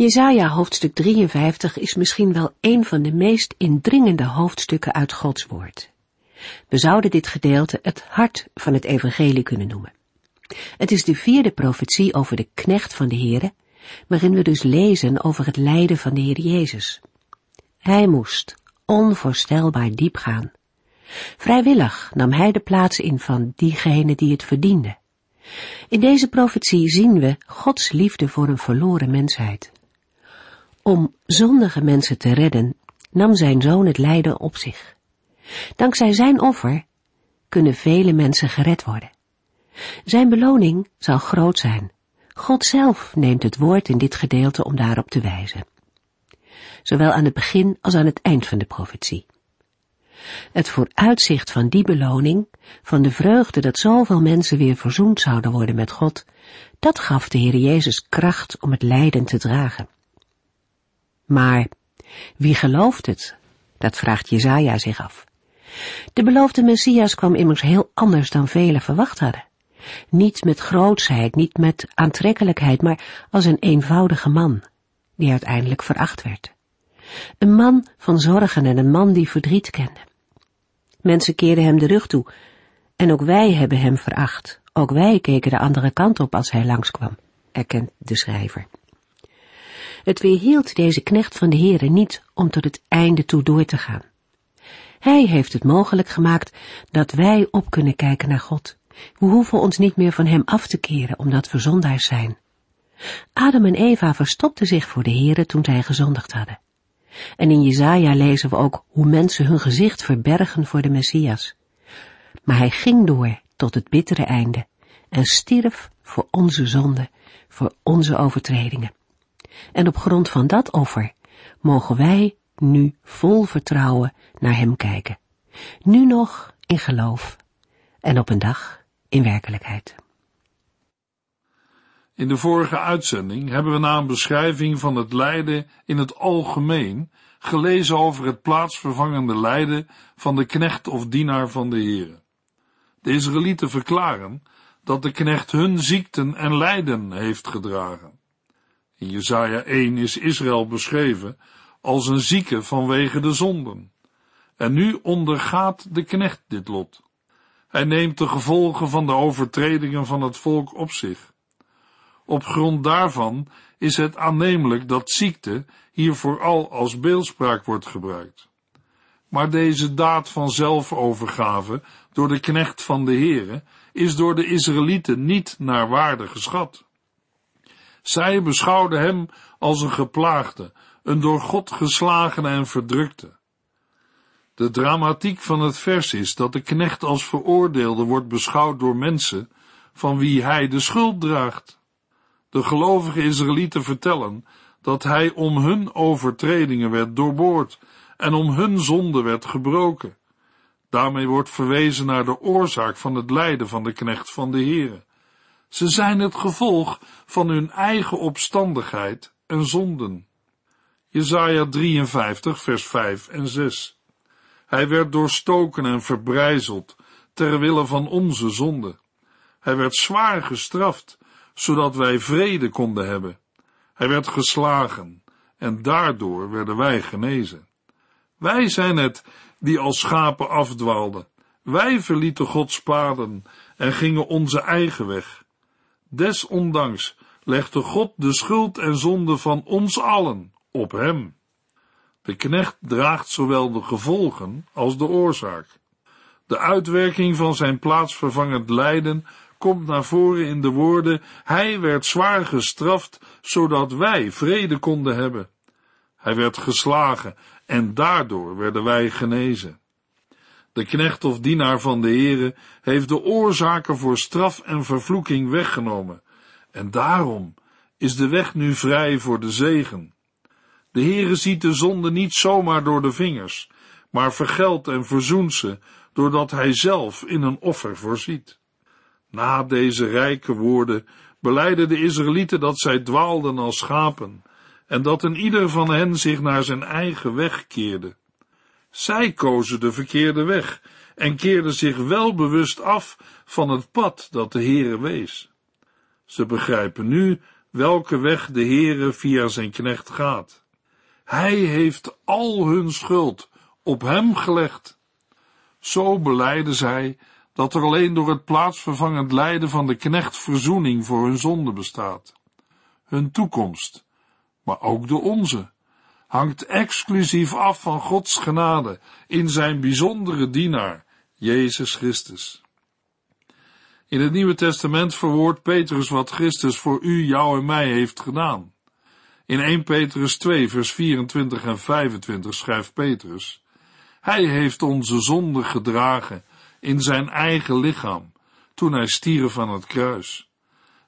Jesaja hoofdstuk 53 is misschien wel een van de meest indringende hoofdstukken uit Gods woord. We zouden dit gedeelte het hart van het evangelie kunnen noemen. Het is de vierde profetie over de knecht van de Heere, waarin we dus lezen over het lijden van de Heer Jezus. Hij moest onvoorstelbaar diep gaan. Vrijwillig nam hij de plaats in van diegene die het verdiende. In deze profetie zien we Gods liefde voor een verloren mensheid. Om zondige mensen te redden, nam zijn zoon het lijden op zich. Dankzij zijn offer kunnen vele mensen gered worden. Zijn beloning zal groot zijn. God zelf neemt het woord in dit gedeelte om daarop te wijzen. Zowel aan het begin als aan het eind van de profetie. Het vooruitzicht van die beloning, van de vreugde dat zoveel mensen weer verzoend zouden worden met God, dat gaf de Heer Jezus kracht om het lijden te dragen. Maar wie gelooft het? Dat vraagt Jezaja zich af. De beloofde Messias kwam immers heel anders dan velen verwacht hadden. Niet met grootsheid, niet met aantrekkelijkheid, maar als een eenvoudige man, die uiteindelijk veracht werd. Een man van zorgen en een man die verdriet kende. Mensen keerden hem de rug toe, en ook wij hebben hem veracht. Ook wij keken de andere kant op als hij langskwam, erkent de schrijver. Het weerhield deze knecht van de Heere niet om tot het einde toe door te gaan. Hij heeft het mogelijk gemaakt dat wij op kunnen kijken naar God. We hoeven ons niet meer van hem af te keren omdat we zondaars zijn. Adam en Eva verstopten zich voor de Heere toen zij gezondigd hadden. En in Jezaja lezen we ook hoe mensen hun gezicht verbergen voor de Messias. Maar hij ging door tot het bittere einde en stierf voor onze zonde, voor onze overtredingen. En op grond van dat offer mogen wij nu vol vertrouwen naar Hem kijken. Nu nog in geloof en op een dag in werkelijkheid. In de vorige uitzending hebben we na een beschrijving van het lijden in het algemeen gelezen over het plaatsvervangende lijden van de knecht of dienaar van de Heere. De Israëlieten verklaren dat de knecht hun ziekten en lijden heeft gedragen. In Jesaja 1 is Israël beschreven als een zieke vanwege de zonden. En nu ondergaat de knecht dit lot. Hij neemt de gevolgen van de overtredingen van het volk op zich. Op grond daarvan is het aannemelijk dat ziekte hier vooral als beeldspraak wordt gebruikt. Maar deze daad van zelfovergave door de knecht van de Heere is door de Israëlieten niet naar waarde geschat. Zij beschouwden hem als een geplaagde, een door God geslagene en verdrukte. De dramatiek van het vers is dat de knecht als veroordeelde wordt beschouwd door mensen van wie hij de schuld draagt. De gelovige Israëlieten vertellen dat hij om hun overtredingen werd doorboord en om hun zonde werd gebroken. Daarmee wordt verwezen naar de oorzaak van het lijden van de knecht van de Heere. Ze zijn het gevolg van hun eigen opstandigheid en zonden. Jesaja 53 vers 5 en 6 Hij werd doorstoken en verbrijzeld ter wille van onze zonde. Hij werd zwaar gestraft, zodat wij vrede konden hebben. Hij werd geslagen en daardoor werden wij genezen. Wij zijn het die als schapen afdwaalden. Wij verlieten Gods paden en gingen onze eigen weg. Desondanks legde God de schuld en zonde van ons allen op hem. De knecht draagt zowel de gevolgen als de oorzaak. De uitwerking van zijn plaatsvervangend lijden komt naar voren in de woorden: Hij werd zwaar gestraft, zodat wij vrede konden hebben. Hij werd geslagen en daardoor werden wij genezen. De knecht of dienaar van de Heere heeft de oorzaken voor straf en vervloeking weggenomen, en daarom is de weg nu vrij voor de zegen. De Heere ziet de zonde niet zomaar door de vingers, maar vergeldt en verzoent ze, doordat hij zelf in een offer voorziet. Na deze rijke woorden beleidden de Israëlieten dat zij dwaalden als schapen, en dat een ieder van hen zich naar zijn eigen weg keerde. Zij kozen de verkeerde weg en keerden zich wel bewust af van het pad dat de Heere wees. Ze begrijpen nu welke weg de Heere via zijn knecht gaat. Hij heeft al hun schuld op hem gelegd. Zo beleiden zij dat er alleen door het plaatsvervangend lijden van de knecht verzoening voor hun zonde bestaat. Hun toekomst, maar ook de onze, hangt exclusief af van Gods genade in zijn bijzondere dienaar, Jezus Christus. In het Nieuwe Testament verwoordt Petrus wat Christus voor u, jou en mij heeft gedaan. In 1 Petrus 2, vers 24 en 25 schrijft Petrus, Hij heeft onze zonde gedragen in zijn eigen lichaam, toen hij stierf van het kruis.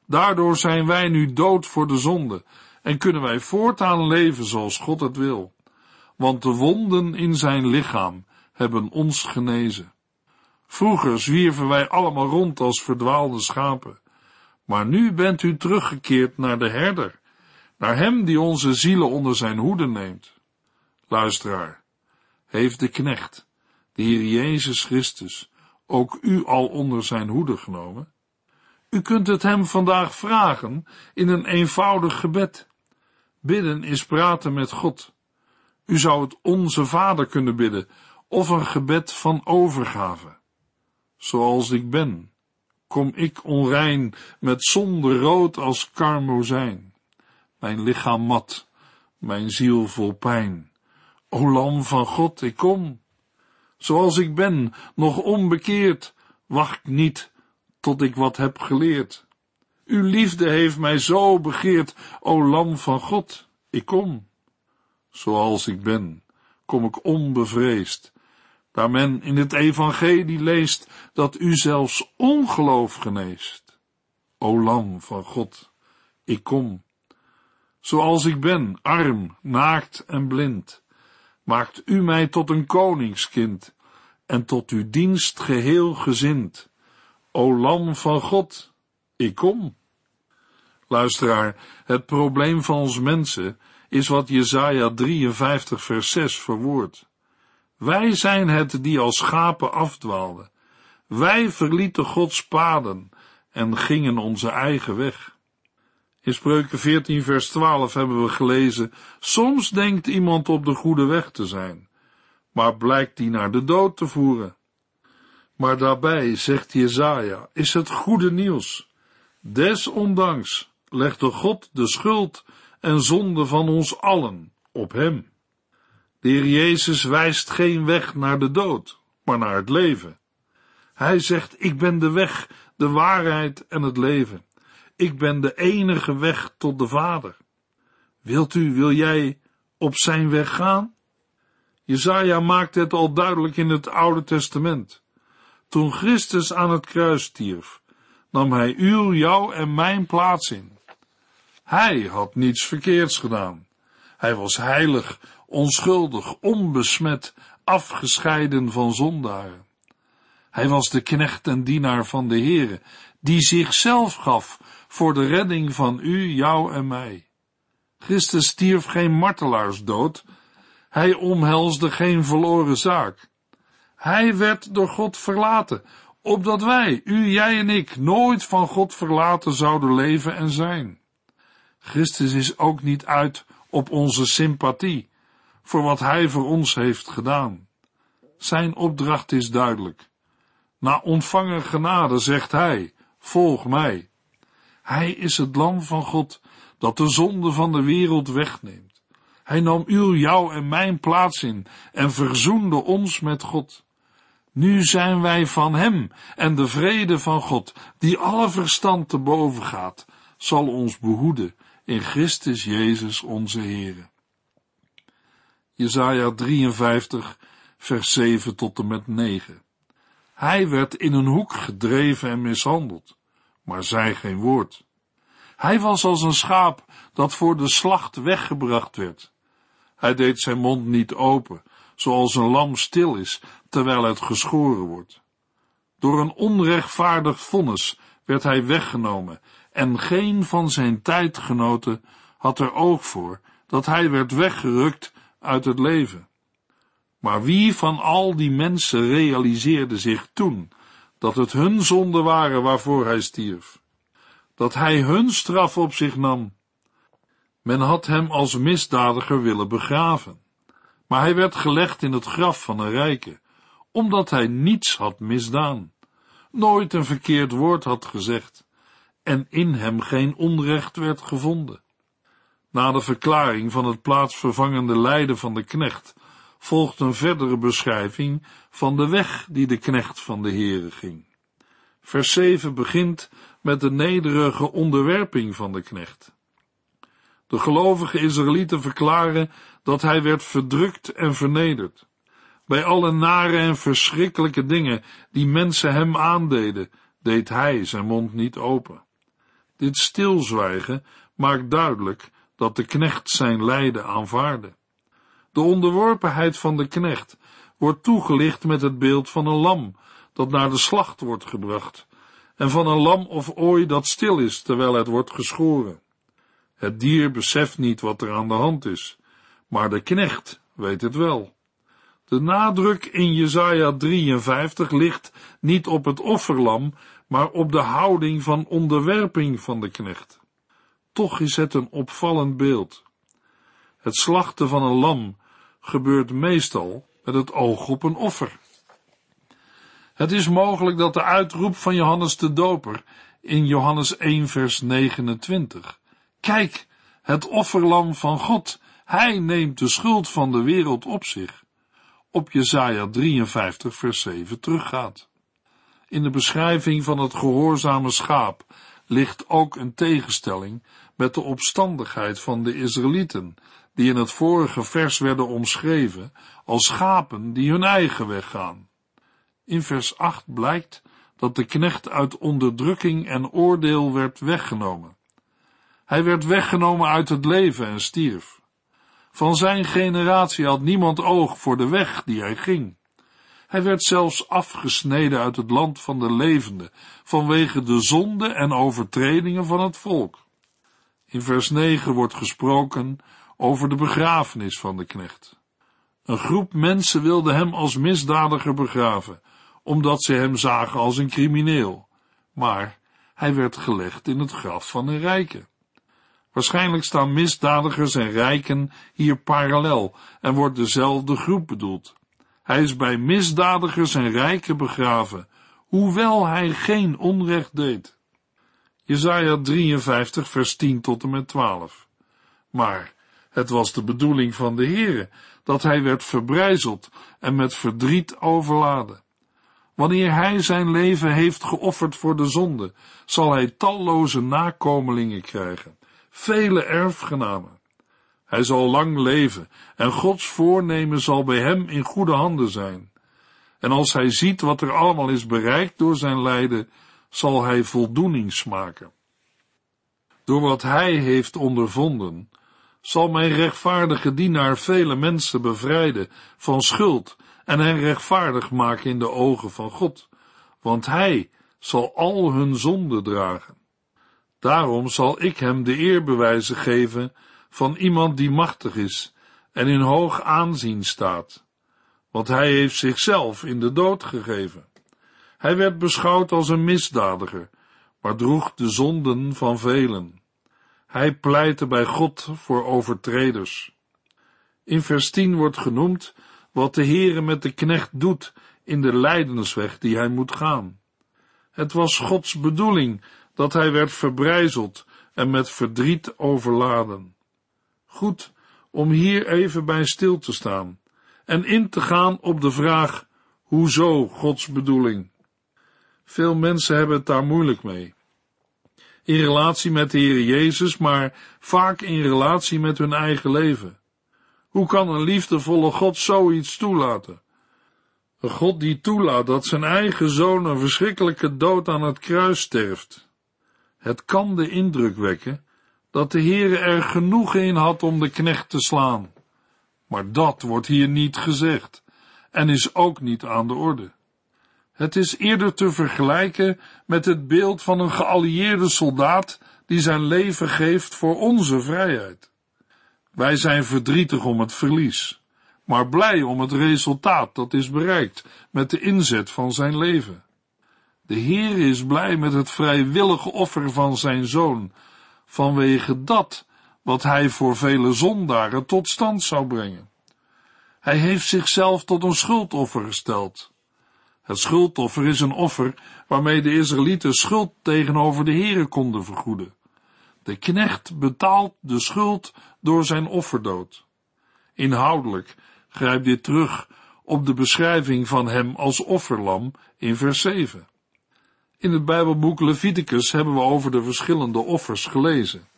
Daardoor zijn wij nu dood voor de zonde en kunnen wij voortaan leven zoals God het wil, want de wonden in zijn lichaam hebben ons genezen. Vroeger zwierven wij allemaal rond als verdwaalde schapen, maar nu bent u teruggekeerd naar de herder, naar hem die onze zielen onder zijn hoede neemt. Luisteraar, heeft de knecht, de Heer Jezus Christus, ook u al onder zijn hoede genomen? U kunt het hem vandaag vragen in een eenvoudig gebed. Bidden is praten met God. U zou het onze Vader kunnen bidden of een gebed van overgave. Zoals ik ben, kom ik onrein met zonde rood als karmozijn. Mijn lichaam mat, mijn ziel vol pijn. O lam van God, ik kom. Zoals ik ben, nog onbekeerd, wacht niet tot ik wat heb geleerd. Uw liefde heeft mij zo begeerd, o lam van God, ik kom. Zoals ik ben, kom ik onbevreesd, daar men in het evangelie leest dat u zelfs ongeloof geneest. O lam van God, ik kom. Zoals ik ben, arm, naakt en blind, maakt u mij tot een koningskind en tot uw dienst geheel gezind. O lam van God, ik kom. Luisteraar, het probleem van ons mensen is wat Jesaja 53 vers 6 verwoordt. Wij zijn het die als schapen afdwaalden. Wij verlieten Gods paden en gingen onze eigen weg. In Spreuken 14 vers 12 hebben we gelezen, soms denkt iemand op de goede weg te zijn, maar blijkt die naar de dood te voeren. Maar daarbij, zegt Jezaja, is het goede nieuws. Desondanks legde God de schuld en zonde van ons allen op hem. De Heer Jezus wijst geen weg naar de dood, maar naar het leven. Hij zegt, ik ben de weg, de waarheid en het leven. Ik ben de enige weg tot de Vader. Wilt u, wil jij op zijn weg gaan? Jezaja maakt het al duidelijk in het Oude Testament. Toen Christus aan het kruis stierf, nam hij uw, jou en mijn plaats in. Hij had niets verkeerds gedaan. Hij was heilig, onschuldig, onbesmet, afgescheiden van zondaren. Hij was de knecht en dienaar van de Heere, die zichzelf gaf voor de redding van u, jou en mij. Christus stierf geen martelaarsdood, hij omhelsde geen verloren zaak. Hij werd door God verlaten, opdat wij, u, jij en ik, nooit van God verlaten zouden leven en zijn. Christus is ook niet uit op onze sympathie voor wat Hij voor ons heeft gedaan. Zijn opdracht is duidelijk. Na ontvangen genade zegt Hij, volg mij. Hij is het lam van God dat de zonde van de wereld wegneemt. Hij nam uw, jou en mijn plaats in en verzoende ons met God. Nu zijn wij van Hem en de vrede van God, die alle verstand te boven gaat, zal ons behoeden in Christus Jezus onze Heere. Jesaja 53 vers 7 tot en met 9. Hij werd in een hoek gedreven en mishandeld, maar zei geen woord. Hij was als een schaap dat voor de slacht weggebracht werd. Hij deed zijn mond niet open, zoals een lam stil is, terwijl het geschoren wordt. Door een onrechtvaardig vonnis werd hij weggenomen, en geen van zijn tijdgenoten had er oog voor dat hij werd weggerukt uit het leven. Maar wie van al die mensen realiseerde zich toen dat het hun zonden waren waarvoor hij stierf? Dat hij hun straf op zich nam? Men had hem als misdadiger willen begraven, maar hij werd gelegd in het graf van een rijke, omdat hij niets had misdaan, nooit een verkeerd woord had gezegd, en in hem geen onrecht werd gevonden. Na de verklaring van het plaatsvervangende lijden van de knecht, volgt een verdere beschrijving van de weg die de knecht van de Heere ging. Vers 7 begint met de nederige onderwerping van de knecht. De gelovige Israëlieten verklaren dat hij werd verdrukt en vernederd. Bij alle nare en verschrikkelijke dingen die mensen hem aandeden, deed hij zijn mond niet open. Dit stilzwijgen maakt duidelijk dat de knecht zijn lijden aanvaarde. De onderworpenheid van de knecht wordt toegelicht met het beeld van een lam dat naar de slacht wordt gebracht, en van een lam of ooi dat stil is terwijl het wordt geschoren. Het dier beseft niet wat er aan de hand is, maar de knecht weet het wel. De nadruk in Jesaja 53 ligt niet op het offerlam, maar op de houding van onderwerping van de knecht. Toch is het een opvallend beeld. Het slachten van een lam gebeurt meestal met het oog op een offer. Het is mogelijk dat de uitroep van Johannes de Doper in Johannes 1 vers 29 Kijk, het offerlam van God, hij neemt de schuld van de wereld op zich, op Jesaja 53 vers 7 teruggaat. In de beschrijving van het gehoorzame schaap ligt ook een tegenstelling met de opstandigheid van de Israëlieten, die in het vorige vers werden omschreven als schapen die hun eigen weg gaan. In vers 8 blijkt dat de knecht uit onderdrukking en oordeel werd weggenomen. Hij werd weggenomen uit het leven en stierf. Van zijn generatie had niemand oog voor de weg die hij ging. Hij werd zelfs afgesneden uit het land van de levenden, vanwege de zonde en overtredingen van het volk. In vers 9 wordt gesproken over de begrafenis van de knecht. Een groep mensen wilde hem als misdadiger begraven, omdat ze hem zagen als een crimineel. Maar hij werd gelegd in het graf van een rijke. Waarschijnlijk staan misdadigers en rijken hier parallel en wordt dezelfde groep bedoeld. Hij is bij misdadigers en rijken begraven, hoewel hij geen onrecht deed. Jesaja 53 vers 10 tot en met 12. Maar het was de bedoeling van de Heere dat hij werd verbrijzeld en met verdriet overladen. Wanneer hij zijn leven heeft geofferd voor de zonde, zal hij talloze nakomelingen krijgen, vele erfgenamen. Hij zal lang leven en Gods voornemen zal bij hem in goede handen zijn. En als hij ziet wat er allemaal is bereikt door zijn lijden, zal hij voldoening smaken. Door wat hij heeft ondervonden, zal mijn rechtvaardige dienaar vele mensen bevrijden van schuld en hen rechtvaardig maken in de ogen van God, want hij zal al hun zonden dragen. Daarom zal ik hem de eerbewijzen geven van iemand die machtig is en in hoog aanzien staat, want hij heeft zichzelf in de dood gegeven. Hij werd beschouwd als een misdadiger, maar droeg de zonden van velen. Hij pleitte bij God voor overtreders. In vers 10 wordt genoemd wat de Heere met de knecht doet in de lijdensweg die hij moet gaan. Het was Gods bedoeling dat hij werd verbrijzeld en met verdriet overladen. Goed om hier even bij stil te staan en in te gaan op de vraag, hoezo Gods bedoeling? Veel mensen hebben het daar moeilijk mee. In relatie met de Heer Jezus, maar vaak in relatie met hun eigen leven. Hoe kan een liefdevolle God zoiets toelaten? Een God die toelaat dat zijn eigen zoon een verschrikkelijke dood aan het kruis sterft. Het kan de indruk wekken dat de Heere er genoeg in had om de knecht te slaan. Maar dat wordt hier niet gezegd en is ook niet aan de orde. Het is eerder te vergelijken met het beeld van een geallieerde soldaat die zijn leven geeft voor onze vrijheid. Wij zijn verdrietig om het verlies, maar blij om het resultaat dat is bereikt met de inzet van zijn leven. De Heer is blij met het vrijwillige offer van zijn zoon, vanwege dat wat hij voor vele zondaren tot stand zou brengen. Hij heeft zichzelf tot een schuldoffer gesteld. Het schuldoffer is een offer waarmee de Israëlieten schuld tegenover de Heere konden vergoeden. De knecht betaalt de schuld door zijn offerdood. Inhoudelijk grijpt dit terug op de beschrijving van hem als offerlam in vers 7. In het Bijbelboek Leviticus hebben we over de verschillende offers gelezen.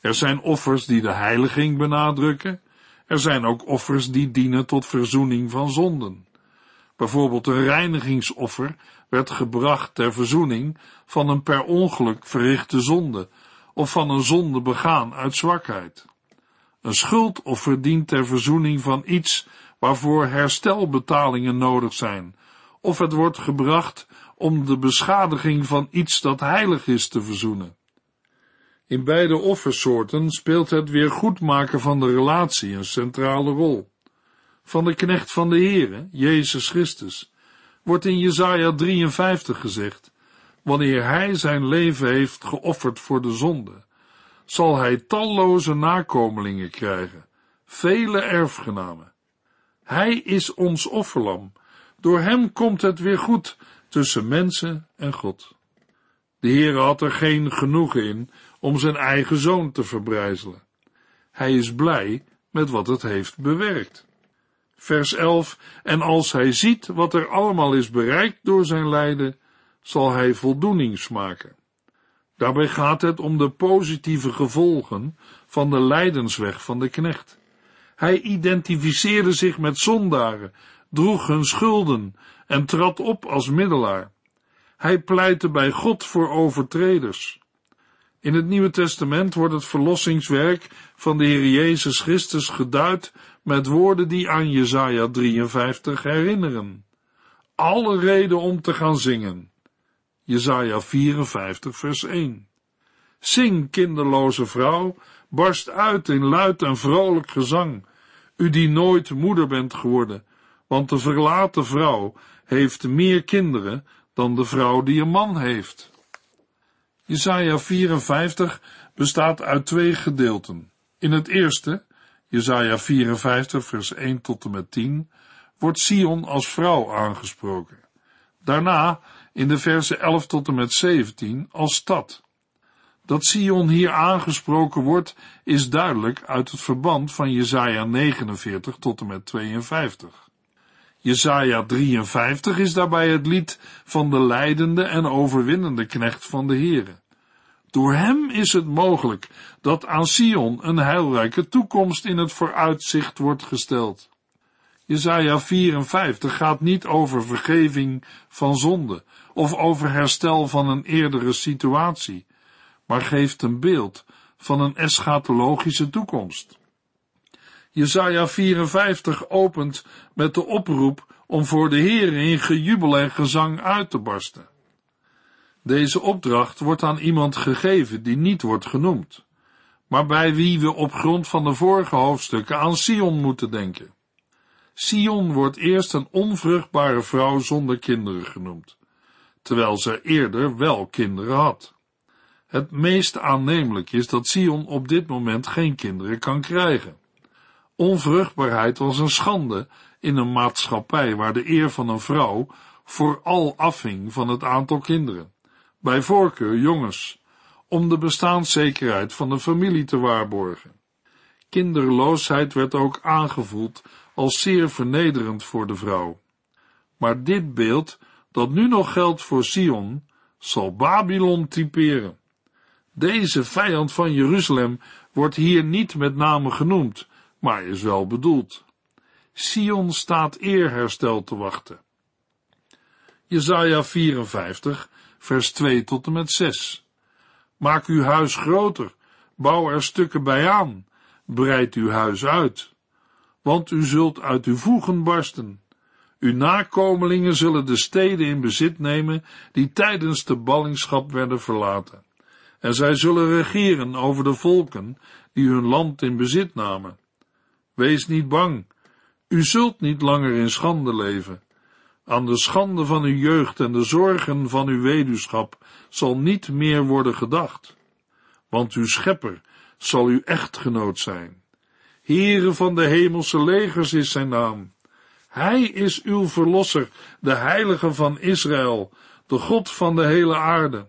Er zijn offers die de heiliging benadrukken, er zijn ook offers die dienen tot verzoening van zonden. Bijvoorbeeld een reinigingsoffer werd gebracht ter verzoening van een per ongeluk verrichte zonde of van een zonde begaan uit zwakheid. Een schuldoffer dient ter verzoening van iets waarvoor herstelbetalingen nodig zijn, of het wordt gebracht om de beschadiging van iets dat heilig is te verzoenen. In beide offersoorten speelt het weer goedmaken van de relatie een centrale rol. Van de knecht van de Heere, Jezus Christus, wordt in Jesaja 53 gezegd, wanneer hij zijn leven heeft geofferd voor de zonde, zal hij talloze nakomelingen krijgen, vele erfgenamen. Hij is ons offerlam, door hem komt het weer goed tussen mensen en God. De Heer had er geen genoegen in om zijn eigen zoon te verbrijzelen. Hij is blij met wat het heeft bewerkt. Vers 11, en als hij ziet wat er allemaal is bereikt door zijn lijden, zal hij voldoening smaken. Daarbij gaat het om de positieve gevolgen van de lijdensweg van de knecht. Hij identificeerde zich met zondaren, droeg hun schulden en trad op als middelaar. Hij pleitte bij God voor overtreders. In het Nieuwe Testament wordt het verlossingswerk van de Heer Jezus Christus geduid met woorden die aan Jesaja 53 herinneren. Alle reden om te gaan zingen. Jesaja 54 vers 1. Zing, kinderloze vrouw, barst uit in luid en vrolijk gezang, u die nooit moeder bent geworden, want de verlaten vrouw heeft meer kinderen dan de vrouw die een man heeft. Jesaja 54 bestaat uit twee gedeelten. In het eerste, Jesaja 54 vers 1 tot en met 10, wordt Sion als vrouw aangesproken. Daarna, in de versen 11 tot en met 17, als stad. Dat Sion hier aangesproken wordt, is duidelijk uit het verband van Jesaja 49 tot en met 52. Jesaja 53 is daarbij het lied van de leidende en overwinnende knecht van de Heere. Door hem is het mogelijk dat aan Sion een heilrijke toekomst in het vooruitzicht wordt gesteld. Jesaja 54 gaat niet over vergeving van zonde of over herstel van een eerdere situatie, maar geeft een beeld van een eschatologische toekomst. Jesaja 54 opent met de oproep om voor de Heer in gejubel en gezang uit te barsten. Deze opdracht wordt aan iemand gegeven die niet wordt genoemd, maar bij wie we op grond van de vorige hoofdstukken aan Sion moeten denken. Sion wordt eerst een onvruchtbare vrouw zonder kinderen genoemd, terwijl ze eerder wel kinderen had. Het meest aannemelijk is dat Sion op dit moment geen kinderen kan krijgen. Onvruchtbaarheid was een schande in een maatschappij waar de eer van een vrouw vooral afhing van het aantal kinderen, bij voorkeur jongens, om de bestaanszekerheid van de familie te waarborgen. Kinderloosheid werd ook aangevoeld als zeer vernederend voor de vrouw. Maar dit beeld, dat nu nog geldt voor Sion, zal Babylon typeren. Deze vijand van Jeruzalem wordt hier niet met name genoemd, maar is wel bedoeld. Sion staat eerherstel te wachten. Jesaja 54, vers 2 tot en met 6. Maak uw huis groter, bouw er stukken bij aan, breid uw huis uit. want u zult uit uw voegen barsten. Uw nakomelingen zullen de steden in bezit nemen die tijdens de ballingschap werden verlaten. En zij zullen regeren over de volken die hun land in bezit namen. Wees niet bang, u zult niet langer in schande leven. Aan de schande van uw jeugd en de zorgen van uw weduwschap zal niet meer worden gedacht. Want uw schepper zal uw echtgenoot zijn. Heere van de hemelse legers is zijn naam. Hij is uw verlosser, de heilige van Israël, de God van de hele aarde.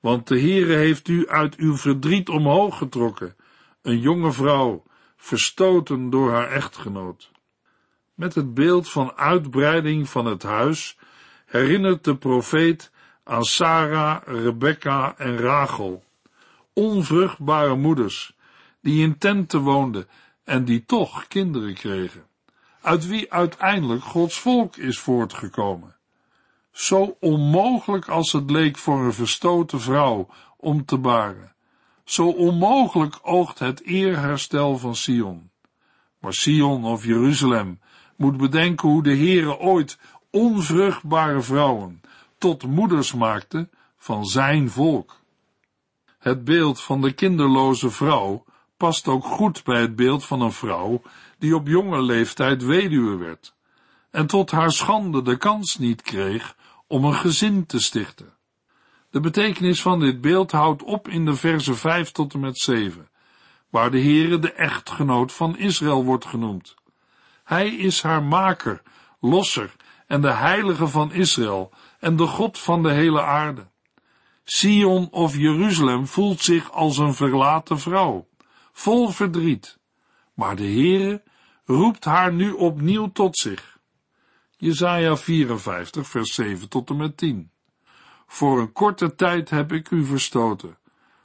Want de Heere heeft u uit uw verdriet omhoog getrokken, een jonge vrouw, verstoten door haar echtgenoot. Met het beeld van uitbreiding van het huis herinnert de profeet aan Sarah, Rebecca en Rachel, onvruchtbare moeders, die in tenten woonden en die toch kinderen kregen, uit wie uiteindelijk Gods volk is voortgekomen. Zo onmogelijk als het leek voor een verstoten vrouw om te baren, zo onmogelijk oogt het eerherstel van Sion. Maar Sion of Jeruzalem moet bedenken hoe de Heere ooit onvruchtbare vrouwen tot moeders maakte van zijn volk. Het beeld van de kinderloze vrouw past ook goed bij het beeld van een vrouw die op jonge leeftijd weduwe werd en tot haar schande de kans niet kreeg om een gezin te stichten. De betekenis van dit beeld houdt op in de verse 5 tot en met 7, waar de Heere de echtgenoot van Israël wordt genoemd. Hij is haar maker, losser en de heilige van Israël en de God van de hele aarde. Sion of Jeruzalem voelt zich als een verlaten vrouw, vol verdriet. Maar de Heere roept haar nu opnieuw tot zich. Jesaja 54 vers 7 tot en met 10. Voor een korte tijd heb ik u verstoten,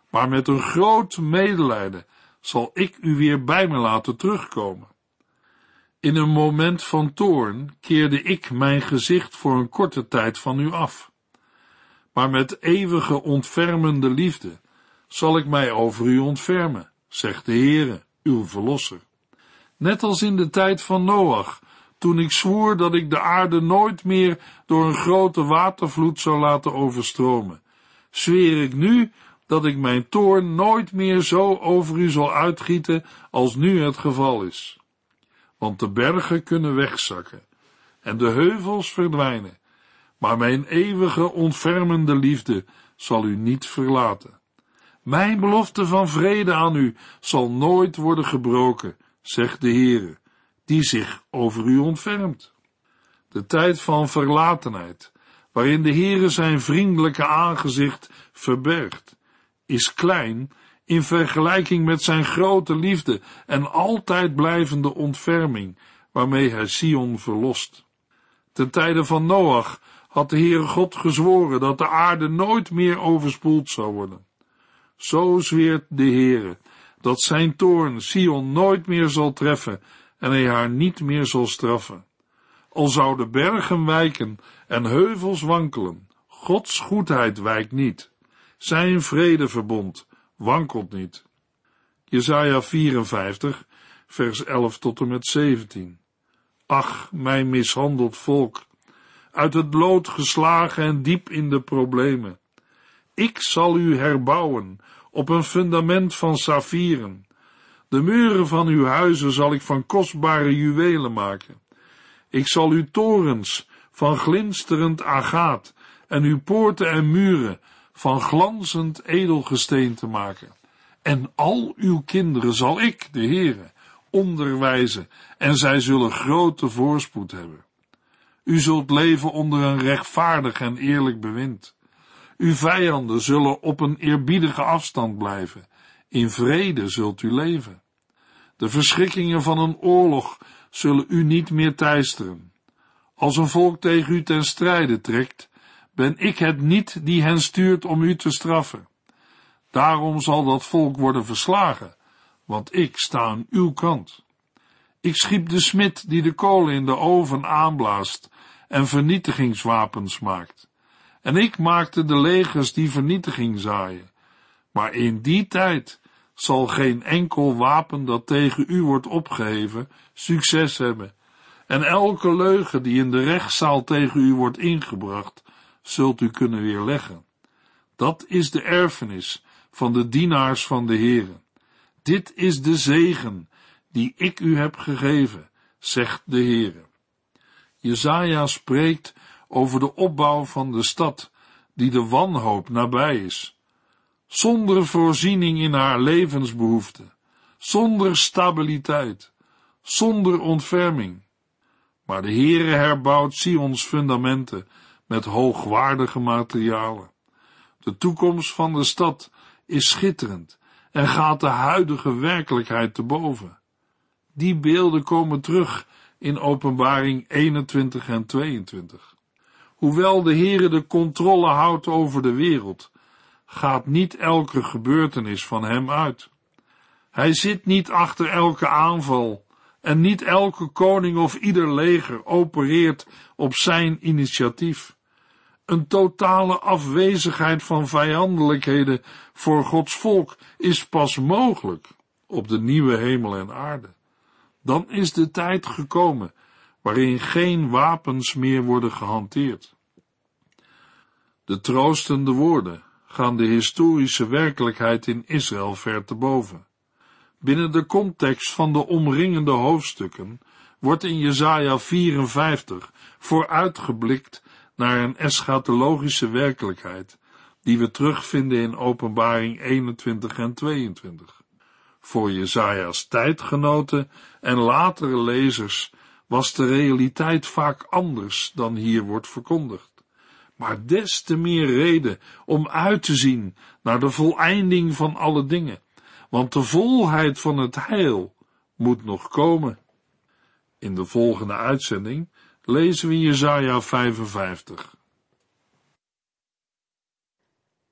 maar met een groot medelijden zal ik u weer bij me laten terugkomen. In een moment van toorn keerde ik mijn gezicht voor een korte tijd van u af. Maar met eeuwige ontfermende liefde zal ik mij over u ontfermen, zegt de Heere, uw verlosser. Net als in de tijd van Noach, toen ik zwoer dat ik de aarde nooit meer door een grote watervloed zou laten overstromen, zweer ik nu dat ik mijn toorn nooit meer zo over u zal uitgieten als nu het geval is want de bergen kunnen wegzakken en de heuvels verdwijnen, maar mijn eeuwige ontfermende liefde zal u niet verlaten. Mijn belofte van vrede aan u zal nooit worden gebroken, zegt de Heere, die zich over u ontfermt. De tijd van verlatenheid, waarin de Heere zijn vriendelijke aangezicht verbergt, is klein in vergelijking met zijn grote liefde en altijd blijvende ontferming, waarmee hij Sion verlost. Ten tijde van Noach had de Heere God gezworen dat de aarde nooit meer overspoeld zou worden. Zo zweert de Heere dat zijn toorn Sion nooit meer zal treffen en hij haar niet meer zal straffen. Al zouden bergen wijken en heuvels wankelen, Gods goedheid wijkt niet. Zijn vredeverbond wankelt niet. Jesaja 54, vers 11 tot en met 17. Ach, mijn mishandeld volk, uit het lood geslagen en diep in de problemen. Ik zal u herbouwen op een fundament van saffieren. De muren van uw huizen zal ik van kostbare juwelen maken. Ik zal uw torens van glinsterend agaat en uw poorten en muren van glanzend edelgesteente maken. En al uw kinderen zal ik, de Heere, onderwijzen, en zij zullen grote voorspoed hebben. U zult leven onder een rechtvaardig en eerlijk bewind. Uw vijanden zullen op een eerbiedige afstand blijven. In vrede zult u leven. De verschrikkingen van een oorlog zullen u niet meer teisteren. Als een volk tegen u ten strijde trekt, ben ik het niet die hen stuurt om u te straffen. Daarom zal dat volk worden verslagen, want ik sta aan uw kant. Ik schiep de smid die de kolen in de oven aanblaast en vernietigingswapens maakt. En ik maakte de legers die vernietiging zaaien. Maar in die tijd zal geen enkel wapen dat tegen u wordt opgeheven succes hebben. En elke leugen die in de rechtszaal tegen u wordt ingebracht, zult u kunnen weerleggen. Dat is de erfenis van de dienaars van de Heere. Dit is de zegen die ik u heb gegeven, zegt de Heere. Jezaja spreekt over de opbouw van de stad, die de wanhoop nabij is. Zonder voorziening in haar levensbehoeften, zonder stabiliteit, zonder ontferming. Maar de Heere herbouwt Sions fundamenten met hoogwaardige materialen. De toekomst van de stad is schitterend en gaat de huidige werkelijkheid te boven. Die beelden komen terug in openbaring 21 en 22. Hoewel de Heere de controle houdt over de wereld, gaat niet elke gebeurtenis van hem uit. Hij zit niet achter elke aanval en niet elke koning of ieder leger opereert op zijn initiatief. Een totale afwezigheid van vijandelijkheden voor Gods volk is pas mogelijk op de nieuwe hemel en aarde. Dan is de tijd gekomen waarin geen wapens meer worden gehanteerd. De troostende woorden gaan de historische werkelijkheid in Israël ver te boven. Binnen de context van de omringende hoofdstukken wordt in Jesaja 54 vooruitgeblikt naar een eschatologische werkelijkheid, die we terugvinden in Openbaring 21 en 22. Voor Jesaja's tijdgenoten en latere lezers was de realiteit vaak anders dan hier wordt verkondigd. Maar des te meer reden om uit te zien naar de voleinding van alle dingen, want de volheid van het heil moet nog komen. In de volgende uitzending lezen we Jesaja 55.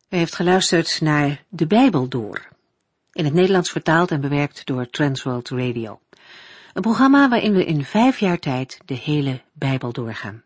U heeft geluisterd naar De Bijbel Door, in het Nederlands vertaald en bewerkt door Transworld Radio. Een programma waarin we in vijf jaar tijd de hele Bijbel doorgaan.